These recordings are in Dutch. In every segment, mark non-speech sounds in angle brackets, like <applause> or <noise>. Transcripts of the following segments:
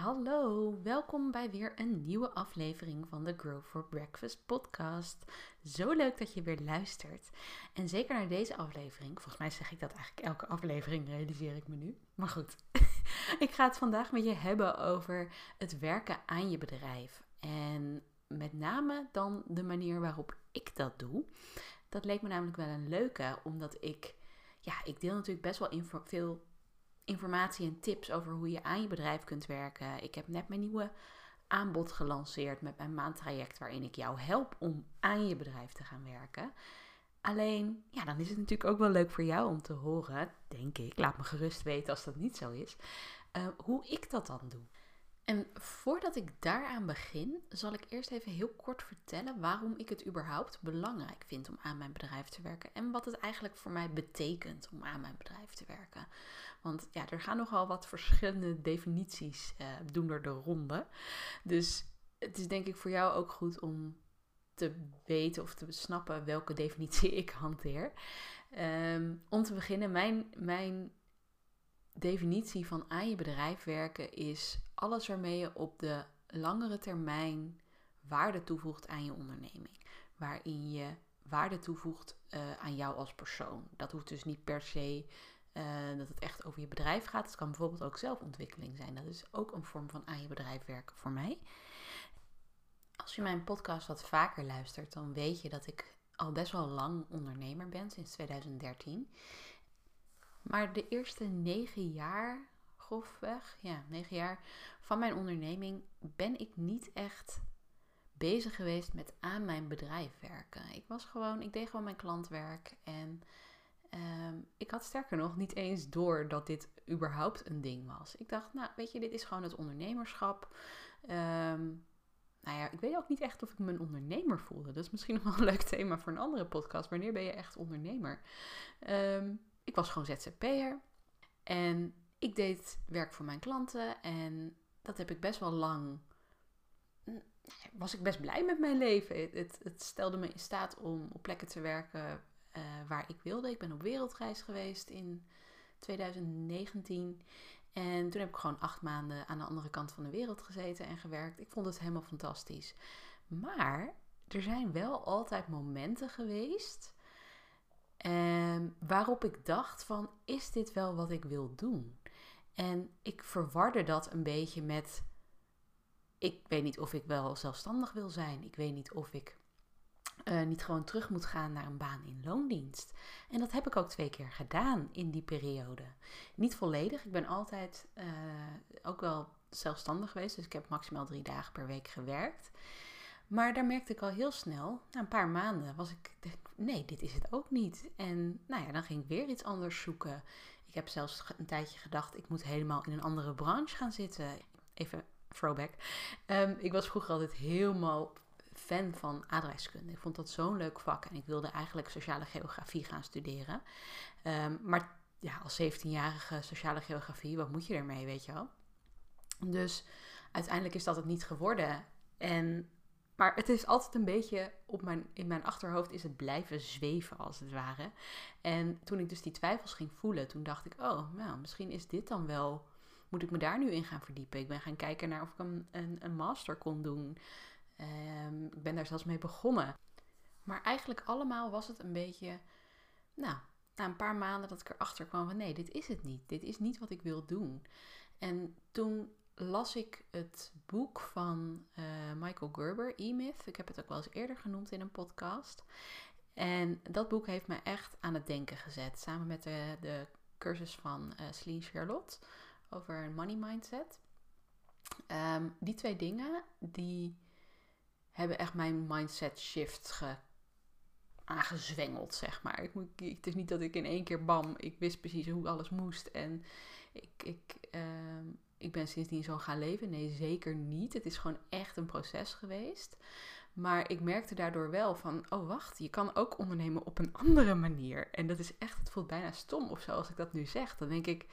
hallo. Welkom bij weer een nieuwe aflevering van de Grow for Breakfast podcast. Zo leuk dat je weer luistert. En zeker naar deze aflevering. Volgens mij zeg ik dat eigenlijk elke aflevering, realiseer ik me nu. Maar goed, <laughs> ik ga het vandaag met je hebben over het werken aan je bedrijf. En met name dan de manier waarop ik dat doe. Dat leek me namelijk wel een leuke, omdat ik... Ja, ik deel natuurlijk best wel veel informatie en tips over hoe je aan je bedrijf kunt werken. Ik heb net mijn nieuwe aanbod gelanceerd met mijn maandtraject waarin ik jou help om aan je bedrijf te gaan werken. Alleen, ja, dan is het natuurlijk ook wel leuk voor jou om te horen, denk ik. Laat me gerust weten als dat niet zo is. Uh, hoe ik dat dan doe. En voordat ik daaraan begin, zal ik eerst even heel kort vertellen waarom ik het überhaupt belangrijk vind om aan mijn bedrijf te werken en wat het eigenlijk voor mij betekent om aan mijn bedrijf te werken. Want ja, er gaan nogal wat verschillende definities uh, doen door de ronde. Dus het is denk ik voor jou ook goed om te weten of te snappen welke definitie <laughs> ik hanteer. Um, om te beginnen, mijn, mijn definitie van aan je bedrijf werken is alles waarmee je op de langere termijn waarde toevoegt aan je onderneming. Waarin je waarde toevoegt uh, aan jou als persoon. Dat hoeft dus niet per se uh, dat het echt over je bedrijf gaat. Het kan bijvoorbeeld ook zelfontwikkeling zijn. Dat is ook een vorm van aan je bedrijf werken voor mij. Als je mijn podcast wat vaker luistert, dan weet je dat ik al best wel lang ondernemer ben, sinds 2013. Maar de eerste negen jaar, grofweg, ja, negen jaar van mijn onderneming ben ik niet echt bezig geweest met aan mijn bedrijf werken. Ik was gewoon, ik deed gewoon mijn klantwerk en Ehm, ik had sterker nog niet eens door dat dit überhaupt een ding was. Ik dacht, nou weet je, dit is gewoon het ondernemerschap. Um, nou ja, ik weet ook niet echt of ik me een ondernemer voelde. Dat is misschien nog wel een leuk thema voor een andere podcast. Wanneer ben je echt ondernemer? Ehm, ik was gewoon ZZP'er. En ik deed werk voor mijn klanten. En dat heb ik best wel lang. Mm, was ik best blij met mijn leven. Het, het stelde me in staat om op plekken te werken uh, waar ik wilde. Ik ben op wereldreis geweest in 2019. En toen heb ik gewoon acht maanden aan de andere kant van de wereld gezeten en gewerkt. Ik vond het helemaal fantastisch. Maar er zijn wel altijd momenten geweest eh, waarop ik dacht van, is dit wel wat ik wil doen? En ik verwarde dat een beetje met, ik weet niet of ik wel zelfstandig wil zijn. Ik weet niet of ik uh, niet gewoon terug moet gaan naar een baan in loondienst. En dat heb ik ook twee keer gedaan in die periode. Niet volledig. Ik ben altijd uh, ook wel zelfstandig geweest. Dus ik heb maximaal drie dagen per week gewerkt. Maar daar merkte ik al heel snel, na een paar maanden, was ik, nee, dit is het ook niet. En nou ja, dan ging ik weer iets anders zoeken. Ik heb zelfs een tijdje gedacht, ik moet helemaal in een andere branche gaan zitten. Even throwback. Um, ik was vroeger altijd helemaal fan van aardrijkskunde. Ik vond dat zo'n leuk vak en ik wilde eigenlijk sociale geografie gaan studeren. Ehm, maar ja, als 17-jarige sociale geografie, wat moet je ermee, weet je wel? Dus uiteindelijk is dat het niet geworden. En, maar het is altijd een beetje op mijn, in mijn achterhoofd is het blijven zweven als het ware. En toen ik dus die twijfels ging voelen, toen dacht ik, oh, nou, misschien is dit dan wel moet ik me daar nu in gaan verdiepen? Ik ben gaan kijken naar of ik een, een, een master kon doen. Um, ik ben daar zelfs mee begonnen. Maar eigenlijk allemaal was het een beetje, nou, na een paar maanden dat ik erachter kwam van nee, dit is het niet. Dit is niet wat ik wil doen. En toen las ik het boek van uh, Michael Gerber, E-Myth. Ik heb het ook wel eens eerder genoemd in een podcast. En dat boek heeft me echt aan het denken gezet. Samen met de, de cursus van uh, Charlotte over money mindset. Um, die twee dingen, die hebben echt mijn mindset shift ge aangezwengeld, zeg maar. Ik moet, het is niet dat ik in één keer bam, ik wist precies hoe alles moest en ik, ik, uh, ik ben sindsdien zo gaan leven. Nee, zeker niet. Het is gewoon echt een proces geweest. Maar ik merkte daardoor wel van, oh wacht, je kan ook ondernemen op een andere manier. En dat is echt, het voelt bijna stom of zo als ik dat nu zeg. Dan denk ik,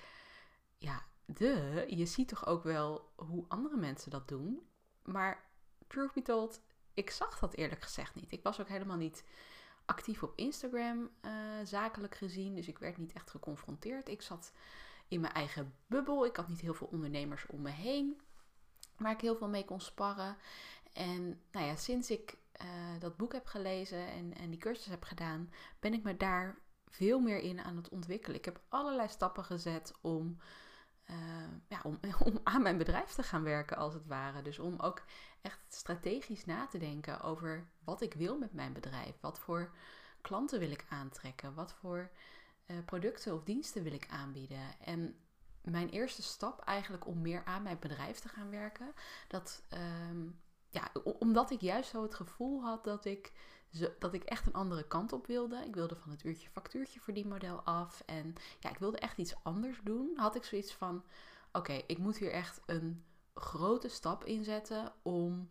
ja, de, je ziet toch ook wel hoe andere mensen dat doen. Maar truth be told, ik zag dat eerlijk gezegd niet. Ik was ook helemaal niet actief op Instagram, uh, zakelijk gezien. Dus ik werd niet echt geconfronteerd. Ik zat in mijn eigen bubbel. Ik had niet heel veel ondernemers om me heen. waar ik heel veel mee kon sparren. En nou ja, sinds ik eh, dat boek heb gelezen en, en die cursus heb gedaan, ben ik me daar veel meer in aan het ontwikkelen. Ik heb allerlei stappen gezet om, eh, ja, om, <laughs> om aan mijn bedrijf te gaan werken, als het ware. Dus om ook echt strategisch na te denken over wat ik wil met mijn bedrijf. Wat voor klanten wil ik aantrekken? Wat voor uh, producten of diensten wil ik aanbieden? En mijn eerste stap eigenlijk om meer aan mijn bedrijf te gaan werken, dat, um, ja, omdat ik juist zo het gevoel had dat ik, dat ik echt een andere kant op wilde. Ik wilde van het uurtje factuurtje verdienmodel af en ja, ik wilde echt iets anders doen. Had ik zoiets van, oké, ik moet hier echt een grote stap inzetten om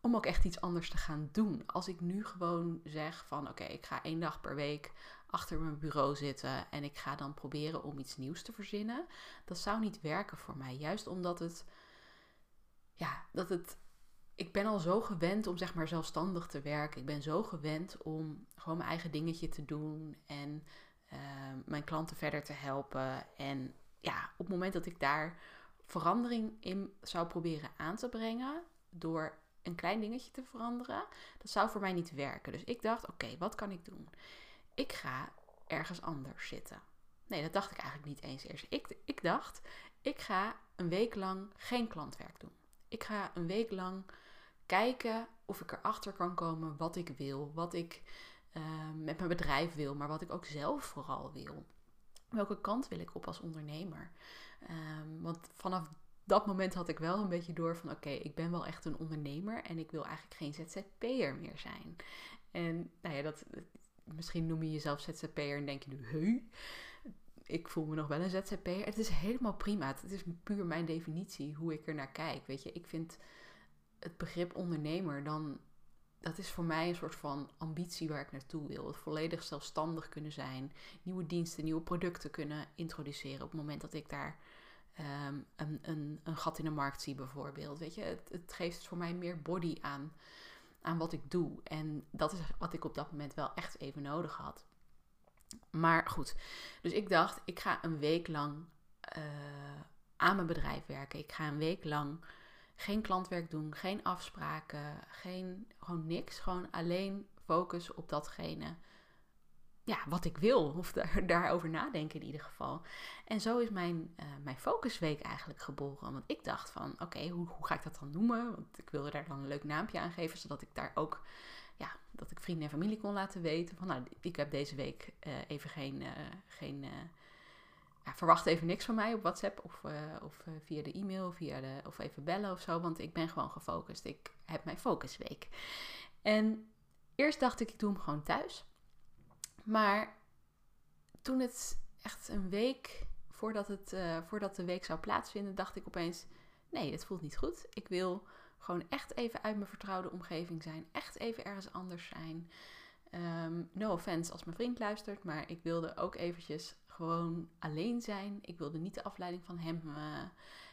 om ook echt iets anders te gaan doen. Als ik nu gewoon zeg van oké, ik ga één dag per week achter mijn bureau zitten en ik ga dan proberen om iets nieuws te verzinnen, dat zou niet werken voor mij. Juist omdat het, ja, dat het, ik ben al zo gewend om zeg maar zelfstandig te werken. Ik ben zo gewend om gewoon mijn eigen dingetje te doen en uh, mijn klanten verder te helpen. En ja, op het moment dat ik daar verandering in zou proberen aan te brengen door een klein dingetje te veranderen, dat zou voor mij niet werken. Dus ik dacht, oké, wat kan ik doen? Ik ga ergens anders zitten. Nee, dat dacht ik eigenlijk niet eens eerst. Ik, ik dacht, ik ga een week lang geen klantwerk doen. Ik ga een week lang kijken of ik erachter kan komen wat ik wil, wat ik uh, met mijn bedrijf wil, maar wat ik ook zelf vooral wil. Welke kant wil ik op als ondernemer? Um, want vanaf dat moment had ik wel een beetje door van oké, ik ben wel echt een ondernemer en ik wil eigenlijk geen ZZP'er meer zijn. En nou ja, dat, misschien noem je jezelf ZZP'er en denk je nu, heu, ik voel me nog wel een ZZP'er. Het is helemaal prima. Het is puur mijn definitie, hoe ik er naar kijk. Weet je, ik vind het begrip ondernemer dan, dat is voor mij een soort van ambitie waar ik naartoe wil. Volledig zelfstandig kunnen zijn, nieuwe diensten, nieuwe producten kunnen introduceren op het moment dat ik daar Ehm, een, een, een gat in de markt zie bijvoorbeeld. Weet je, het, het, geeft voor mij meer body aan, aan wat ik doe. En dat is wat ik op dat moment wel echt even nodig had. Maar goed, dus ik dacht, ik ga een week lang uh, aan mijn bedrijf werken. Ik ga een week lang geen klantwerk doen, geen afspraken, geen, gewoon niks. Gewoon alleen focus op datgene ja, wat ik wil. Of daar, <laughs> daarover nadenken in ieder geval. En zo is mijn, uh, mijn focusweek eigenlijk geboren. Want ik dacht van, oké, hoe, hoe ga ik dat dan noemen? Want ik wilde daar dan een leuk naampje aan geven. Zodat ik daar ook, ja, dat ik vrienden en familie kon laten weten. Van, nou, ik heb deze week uh, even geen, uh, geen verwacht even niks van mij op WhatsApp. Of, of via de e-mail, via de, of even bellen of zo. Want ik ben gewoon gefocust. Ik heb mijn focusweek. En eerst dacht ik, ik doe hem gewoon thuis. Maar toen het echt een week voordat, het, uh, voordat de week zou plaatsvinden, dacht ik opeens: nee, het voelt niet goed. Ik wil gewoon echt even uit mijn vertrouwde omgeving zijn. Echt even ergens anders zijn. Um, no offense als mijn vriend luistert, maar ik wilde ook eventjes gewoon alleen zijn. Ik wilde niet de afleiding van hem uh,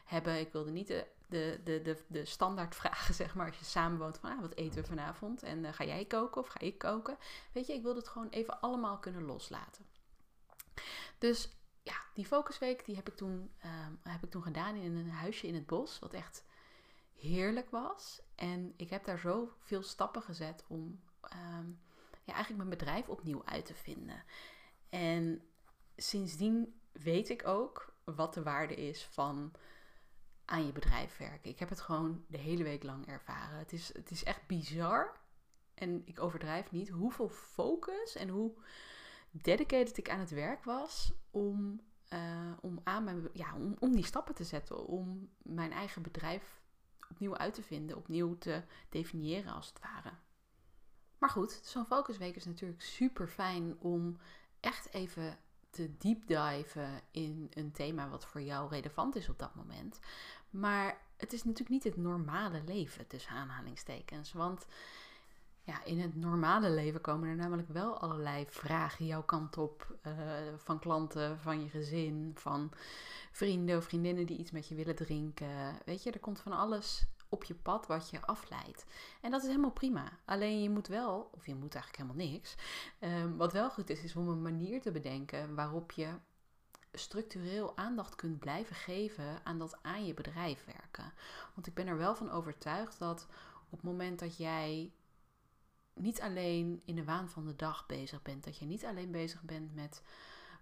hebben. Ik wilde niet de, de, de, de, de standaard vragen, <laughs> zeg maar, als je samen woont van ah, wat eten we vanavond? En uh, ga jij koken of ga ik koken? Weet je, ik wilde het gewoon even allemaal kunnen loslaten. Dus ja, die focusweek die heb ik toen, um, heb ik toen gedaan in een huisje in het bos, wat echt heerlijk was. En ik heb daar zoveel stappen gezet om um, ja, eigenlijk mijn bedrijf opnieuw uit te vinden. En sindsdien weet ik ook wat de waarde is van aan je bedrijf werken. Ik heb het gewoon de hele week lang ervaren. Het is, het is echt bizar. En ik overdrijf niet hoeveel focus en hoe dedicated ik aan het werk was om, uh, om, aan mijn, ja, om, om die stappen te zetten. Om mijn eigen bedrijf opnieuw uit te vinden, opnieuw te definiëren als het ware. Maar goed, zo'n focusweek is natuurlijk super fijn om echt even te deep diven in een thema wat voor jou relevant is op dat moment. Maar het is natuurlijk niet het normale leven tussen aanhalingstekens. Want ja, in het normale leven komen er namelijk wel allerlei vragen jouw kant op. Uh, van klanten, van je gezin, van vrienden of vriendinnen die iets met je willen drinken. Weet je, er komt van alles op je pad wat je afleidt. En dat is helemaal prima. Alleen je moet wel, of je moet eigenlijk helemaal niks. Um, wat wel goed is, is om een manier te bedenken waarop je structureel aandacht kunt blijven geven aan dat aan je bedrijf werken. Want ik ben er wel van overtuigd dat op het moment dat jij niet alleen in de waan van de dag bezig bent, dat je niet alleen bezig bent met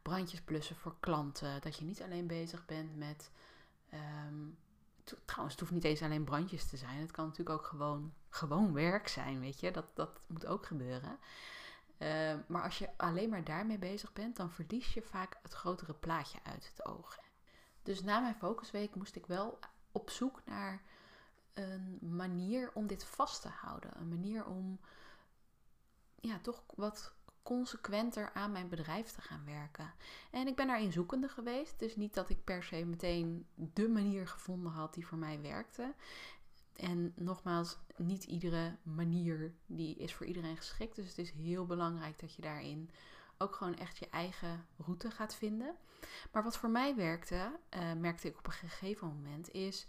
brandjes blussen voor klanten, dat je niet alleen bezig bent met. Ehm, trouwens, het hoeft niet eens alleen brandjes te zijn. Het kan natuurlijk ook gewoon, gewoon werk zijn, weet je. Dat, dat moet ook gebeuren. Ehm, maar als je alleen maar daarmee bezig bent, dan verlies je vaak het grotere plaatje uit het oog. Dus na mijn focusweek moest ik wel op zoek naar een manier om dit vast te houden. Een manier om ja, toch wat consequenter aan mijn bedrijf te gaan werken. En ik ben daarin zoekende geweest. Dus niet dat ik per se meteen de manier gevonden had die voor mij werkte. En nogmaals, niet iedere manier die is voor iedereen geschikt. Dus het is heel belangrijk dat je daarin ook gewoon echt je eigen route gaat vinden. Maar wat voor mij werkte, uh, merkte ik op een gegeven moment, is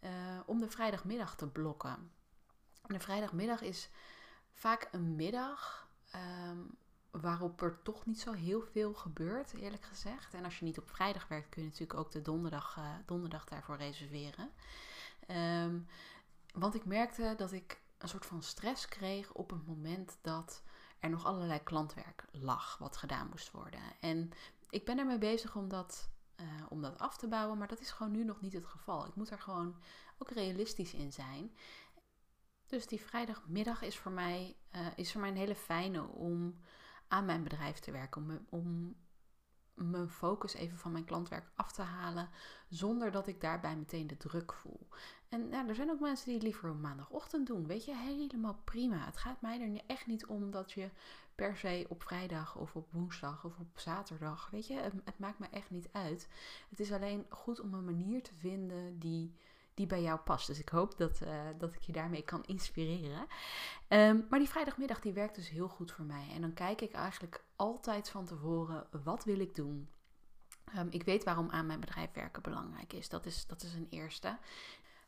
uh, om de vrijdagmiddag te blokken. de vrijdagmiddag is vaak een middag um, waarop er toch niet zo heel veel gebeurt, eerlijk gezegd. En als je niet op vrijdag werkt, kun je natuurlijk ook de donderdag, uh, donderdag daarvoor reserveren. Um, want ik merkte dat ik een soort van stress kreeg op het moment dat er nog allerlei klantwerk lag wat gedaan moest worden. En ik ben ermee bezig om dat, uh, om dat af te bouwen, maar dat is gewoon nu nog niet het geval. Ik moet er gewoon ook realistisch in zijn. Dus die vrijdagmiddag is voor mij, uh, is voor mij een hele fijne om aan mijn bedrijf te werken. Om, om mijn focus even van mijn klantwerk af te halen. Zonder dat ik daarbij meteen de druk voel. En ja, er zijn ook mensen die het liever op maandagochtend doen. Weet je, helemaal prima. Het gaat mij er echt niet om dat je per se op vrijdag of op woensdag of op zaterdag. Weet je, het maakt me echt niet uit. Het is alleen goed om een manier te vinden die die bij jou past. Dus ik hoop dat, uh, dat ik je daarmee kan inspireren. Um, maar die vrijdagmiddag die werkt dus heel goed voor mij. En dan kijk ik eigenlijk altijd van tevoren, wat wil ik doen? Um, ik weet waarom aan mijn bedrijf werken belangrijk is. Dat is, dat is een eerste.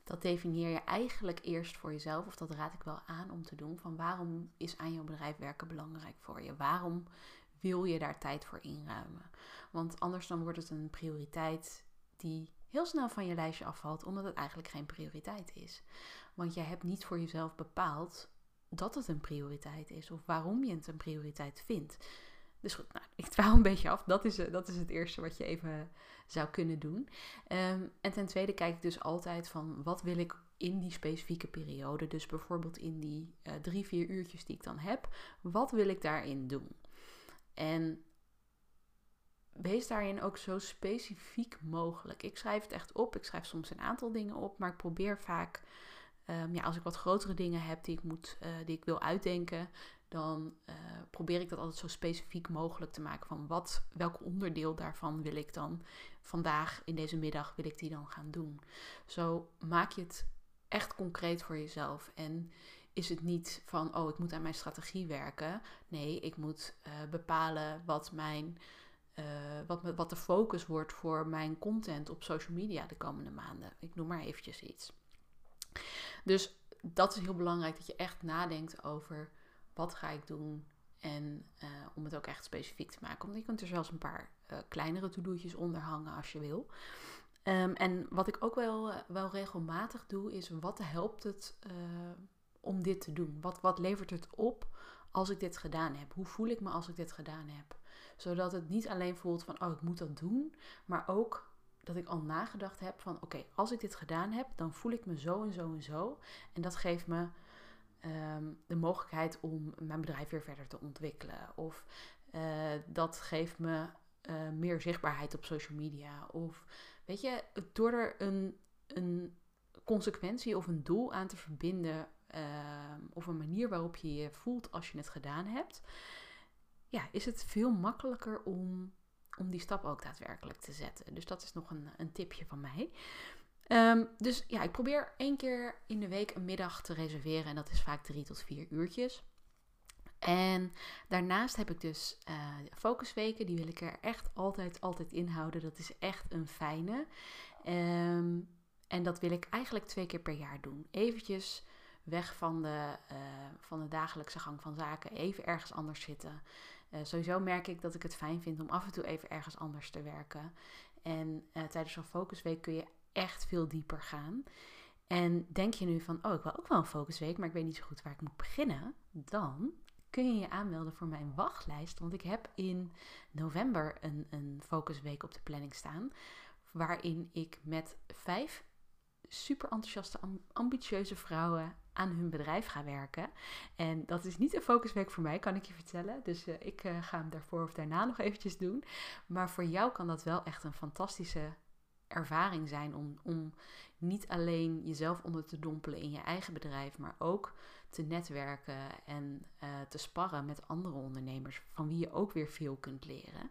Dat definieer je eigenlijk eerst voor jezelf, of dat raad ik wel aan om te doen. Van waarom is aan jouw bedrijf werken belangrijk voor je? Waarom wil je daar tijd voor inruimen? Want anders dan wordt het een prioriteit die heel snel van je lijstje afvalt, omdat het eigenlijk geen prioriteit is. Want jij hebt niet voor jezelf bepaald dat het een prioriteit is of waarom je het een prioriteit vindt. Dus goed, nou, ik twaal een beetje af. Dat is, eh, dat is het eerste wat je even zou kunnen doen. Um, en ten tweede kijk ik dus altijd van wat wil ik in die specifieke periode. Dus bijvoorbeeld in die uh, drie, vier uurtjes die ik dan heb. Wat wil ik daarin doen? En wees daarin ook zo specifiek mogelijk. Ik schrijf het echt op. Ik schrijf soms een aantal dingen op, maar ik probeer vaak, um, ja, als ik wat grotere dingen heb die ik, moet, uh, die ik wil uitdenken, dan uh, probeer ik dat altijd zo specifiek mogelijk te maken. Van wat, welk onderdeel daarvan wil ik dan vandaag in deze middag wil ik die dan gaan doen. Zo maak je het echt concreet voor jezelf. En is het niet van, oh, ik moet aan mijn strategie werken. Nee, ik moet uh, bepalen wat mijn uh, wat, wat de focus wordt voor mijn content op social media de komende maanden. Ik noem maar eventjes iets. Dus dat is heel belangrijk dat je echt nadenkt over wat ga ik doen en uh, om het ook echt specifiek te maken. Want je kunt er zelfs een paar uh, kleinere to-do'tjes onder hangen als je wil. Um, en wat ik ook wel, wel regelmatig doe, is wat helpt het om dit te doen? Wat, wat levert het op als ik dit gedaan heb? Hoe voel ik me als ik dit gedaan heb? Zodat het niet alleen voelt van, oh, ik moet dat doen, maar ook dat ik al nagedacht heb van, oké, als ik dit gedaan heb, dan voel ik me zo en zo en zo. En dat geeft me um, de mogelijkheid om mijn bedrijf weer verder te ontwikkelen. Of uh, dat geeft me uh, meer zichtbaarheid op social media. Of weet je, door er een, een consequentie of een doel aan te verbinden, uh, of een manier waarop je je voelt als je het gedaan hebt, ja, is het veel makkelijker om, om die stap ook daadwerkelijk te zetten. Dus dat is nog een, een tipje van mij. Um, dus ja, ik probeer één keer in de week een middag te reserveren. En dat is vaak drie tot vier uurtjes. En daarnaast heb ik dus uh, focusweken. Die wil ik er echt altijd, altijd inhouden. Dat is echt een fijne. Um, en dat wil ik eigenlijk twee keer per jaar doen. Eventjes weg van de, uh, van de dagelijkse gang van zaken. Even ergens anders zitten. Sowieso merk ik dat ik het fijn vind om af en toe even ergens anders te werken. En tijdens zo'n focusweek kun je echt veel dieper gaan. En denk je nu van, oh, ik wil ook wel een focusweek, maar ik weet niet zo goed waar ik moet beginnen. Dan kun je je aanmelden voor mijn wachtlijst. Want ik heb in november een, een focusweek op de planning staan. Waarin ik met vijf super enthousiaste, ambitieuze vrouwen aan hun bedrijf ga werken. En dat is niet een focusweek voor mij, kan ik je vertellen. Dus uh, ik uh, ga hem daarvoor of daarna nog eventjes doen. Maar voor jou kan dat wel echt een fantastische ervaring zijn om, om niet alleen jezelf onder te dompelen in je eigen bedrijf, maar ook te netwerken en uh, te sparren met andere ondernemers, van wie je ook weer veel kunt leren.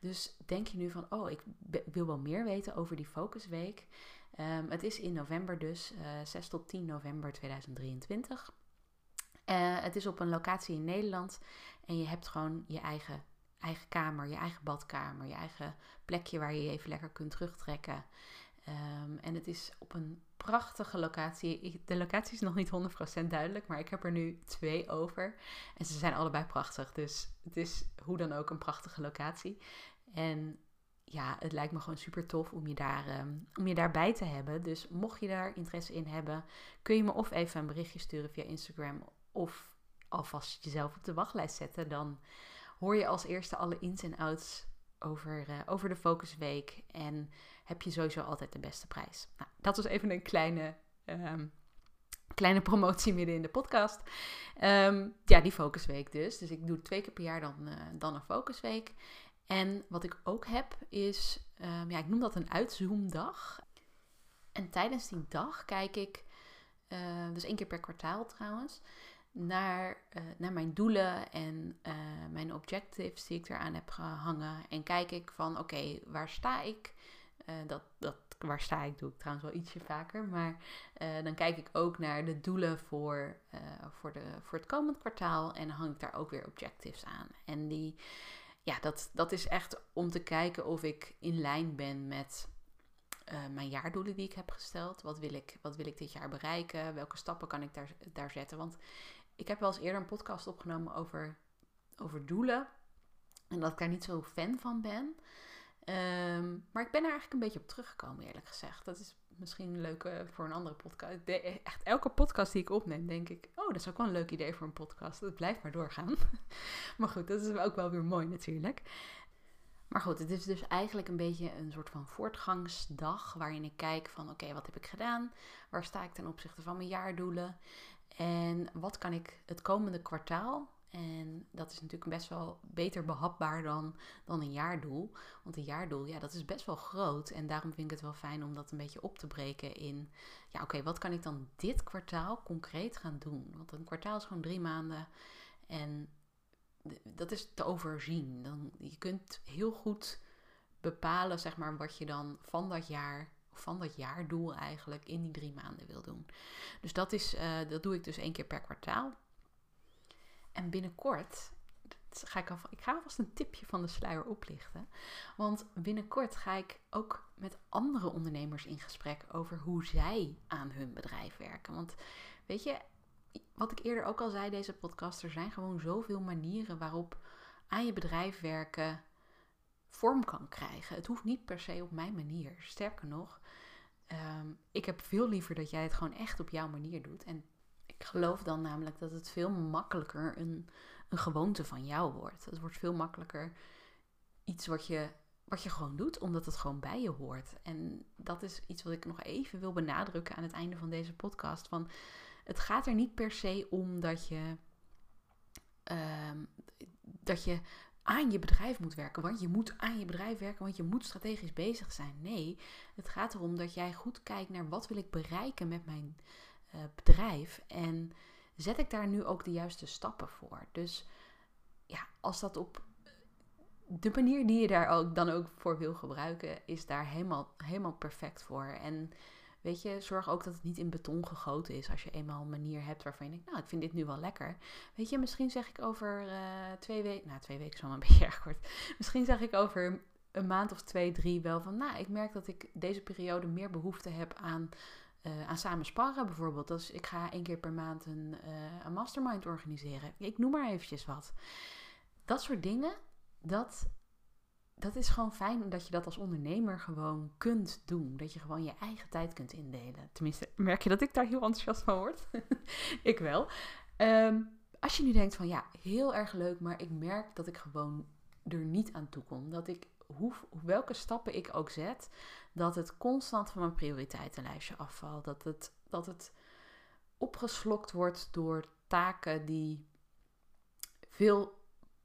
Dus denk je nu van, oh, ik wil wel meer weten over die focusweek. Um, het is in november dus, uh, eh, 6 tot 10 november 2023. Uh, eh, het is op een locatie in Nederland en je hebt gewoon je eigen, eigen kamer, je eigen badkamer, je eigen plekje waar je je even lekker kunt terugtrekken. Um, en het is op een prachtige locatie. De locatie is nog niet 100% duidelijk, maar ik heb er nu twee over. En ze zijn allebei prachtig. Dus het is hoe dan ook een prachtige locatie. En ja, het lijkt me gewoon super tof om je, daar, um, om je daarbij te hebben. Dus mocht je daar interesse in hebben, kun je me of even een berichtje sturen via Instagram. Of alvast jezelf op de wachtlijst zetten. Dan hoor je als eerste alle ins en outs over, uh, over de Focusweek. En heb je sowieso altijd de beste prijs. Nou, dat was even een kleine, um, kleine promotie midden in de podcast. Um, ja, die Focusweek dus. Dus ik doe twee keer per jaar dan, uh, dan een Focusweek. En wat ik ook heb is, um, ja, ik noem dat een uitzoomdag. En tijdens die dag kijk ik, uh, dus één keer per kwartaal trouwens, naar, uh, naar mijn doelen en uh, mijn objectives die ik eraan heb gehangen. En kijk ik van, oké, waar sta ik? Uh, dat, dat, waar sta ik doe ik trouwens wel ietsje vaker. Maar dan kijk ik ook naar de doelen voor, voor, de, voor het komend kwartaal. En hang ik daar ook weer objectives aan. En die, ja, dat, dat is echt om te kijken of ik in lijn ben met uh, mijn jaardoelen die ik heb gesteld. Wat wil ik, wat wil ik dit jaar bereiken? Welke stappen kan ik daar, daar zetten? Want ik heb wel eens eerder een podcast opgenomen over, over doelen. En dat ik daar niet zo fan van ben. Um, maar ik ben er eigenlijk een beetje op teruggekomen, eerlijk gezegd. Dat is misschien leuk uh, voor een andere podcast. Echt elke podcast die ik opneem, denk ik... Oh, dat is ook wel een leuk idee voor een podcast. Dat blijft maar doorgaan. <laughs> maar goed, dat is ook wel weer mooi natuurlijk. Maar goed, het is dus eigenlijk een beetje een soort van voortgangsdag... waarin ik kijk van, oké, wat heb ik gedaan? Waar sta ik ten opzichte van mijn jaardoelen? En wat kan ik het komende kwartaal en dat is natuurlijk best wel beter behapbaar dan, dan een jaardoel. Want een jaardoel, ja, dat is best wel groot. En daarom vind ik het wel fijn om dat een beetje op te breken in... Ja, oké, wat kan ik dan dit kwartaal concreet gaan doen? Want een kwartaal is gewoon drie maanden. En dat is te overzien. Dan, je kunt heel goed bepalen, zeg maar, wat je dan van dat jaar van dat jaardoel eigenlijk in die drie maanden wil doen. Dus dat, is, uh, dat doe ik dus één keer per kwartaal. En binnenkort ga ik, ik ga alvast een tipje van de sluier oplichten. Want binnenkort ga ik ook met andere ondernemers in gesprek over hoe zij aan hun bedrijf werken. Want weet je, wat ik eerder ook al zei, deze podcast, er zijn gewoon zoveel manieren waarop aan je bedrijf werken vorm kan krijgen. Het hoeft niet per se op mijn manier. Sterker nog, um, ik heb veel liever dat jij het gewoon echt op jouw manier doet. En ik geloof dan namelijk dat het veel makkelijker een, een gewoonte van jou wordt. Het wordt veel makkelijker iets wat je, wat je gewoon doet, omdat het gewoon bij je hoort. En dat is iets wat ik nog even wil benadrukken aan het einde van deze podcast. Van, het gaat er niet per se om dat je, um, dat je aan je bedrijf moet werken. Want je moet aan je bedrijf werken, want je moet strategisch bezig zijn. Nee, het gaat erom dat jij goed kijkt naar wat wil ik bereiken met mijn uh, bedrijf. En zet ik daar nu ook de juiste stappen voor? Dus ja, als dat op de manier die je daar ook dan ook voor wil gebruiken, is daar helemaal, helemaal perfect voor. En weet je, zorg ook dat het niet in beton gegoten is. Als je eenmaal een manier hebt waarvan je denkt, nou, ik vind dit nu wel lekker. Weet je, misschien zeg ik over uh, twee weken, nou, twee weken is wel een <laughs> beetje erg kort. Misschien zeg ik over een maand of twee, drie wel van, nou, ik merk dat ik deze periode meer behoefte heb aan uh, aan samen sparren bijvoorbeeld. Dus ik ga één keer per maand een, uh, een mastermind organiseren. Ik noem maar eventjes wat. dat soort dingen, dat, dat is gewoon fijn dat je dat als ondernemer gewoon kunt doen. Dat je gewoon je eigen tijd kunt indelen. Tenminste, merk je dat ik daar heel enthousiast van word? <laughs> ik wel. Ehm, als je nu denkt van ja, heel erg leuk, maar ik merk dat ik gewoon er niet aan toe kom. Dat ik, welke stappen ik ook zet, dat het constant van mijn prioriteitenlijstje afvalt. Dat het, dat het opgeslokt wordt door taken die veel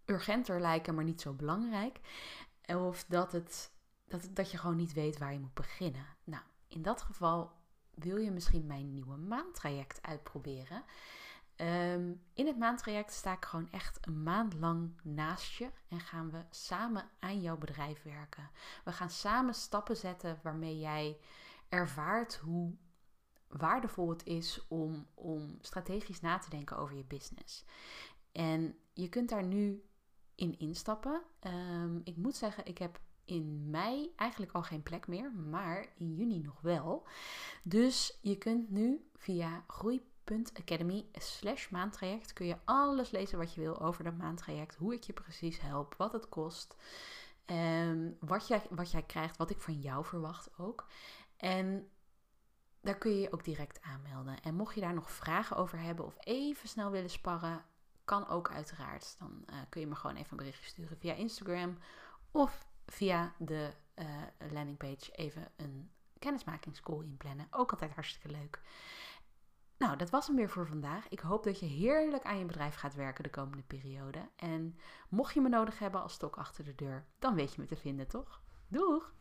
urgenter lijken, maar niet zo belangrijk. Of dat, het, dat, dat je gewoon niet weet waar je moet beginnen. Nou, in dat geval wil je misschien mijn nieuwe maandtraject uitproberen. Ehm, in het maandtraject sta ik gewoon echt een maand lang naast je en gaan we samen aan jouw bedrijf werken. We gaan samen stappen zetten waarmee jij ervaart hoe waardevol het is om, om strategisch na te denken over je business. En je kunt daar nu in instappen. Um, ik moet zeggen, ik heb in mei eigenlijk al geen plek meer, maar in juni nog wel. Dus je kunt nu via groei.academy slash maandtraject kun je alles lezen wat je wil over dat maandtraject, hoe ik je precies help, wat het kost, um, wat, jij, wat jij krijgt, wat ik van jou verwacht ook. En daar kun je je ook direct aanmelden. En mocht je daar nog vragen over hebben of even snel willen sparren, kan ook uiteraard. Dan uh, kun je me gewoon even een berichtje sturen via Instagram of via de uh, landingpage even een kennismakingscall inplannen. Ook altijd hartstikke leuk. Nou, dat was hem weer voor vandaag. Ik hoop dat je heerlijk aan je bedrijf gaat werken de komende periode. En mocht je me nodig hebben als stok achter de deur, dan weet je me te vinden, toch? Doeg!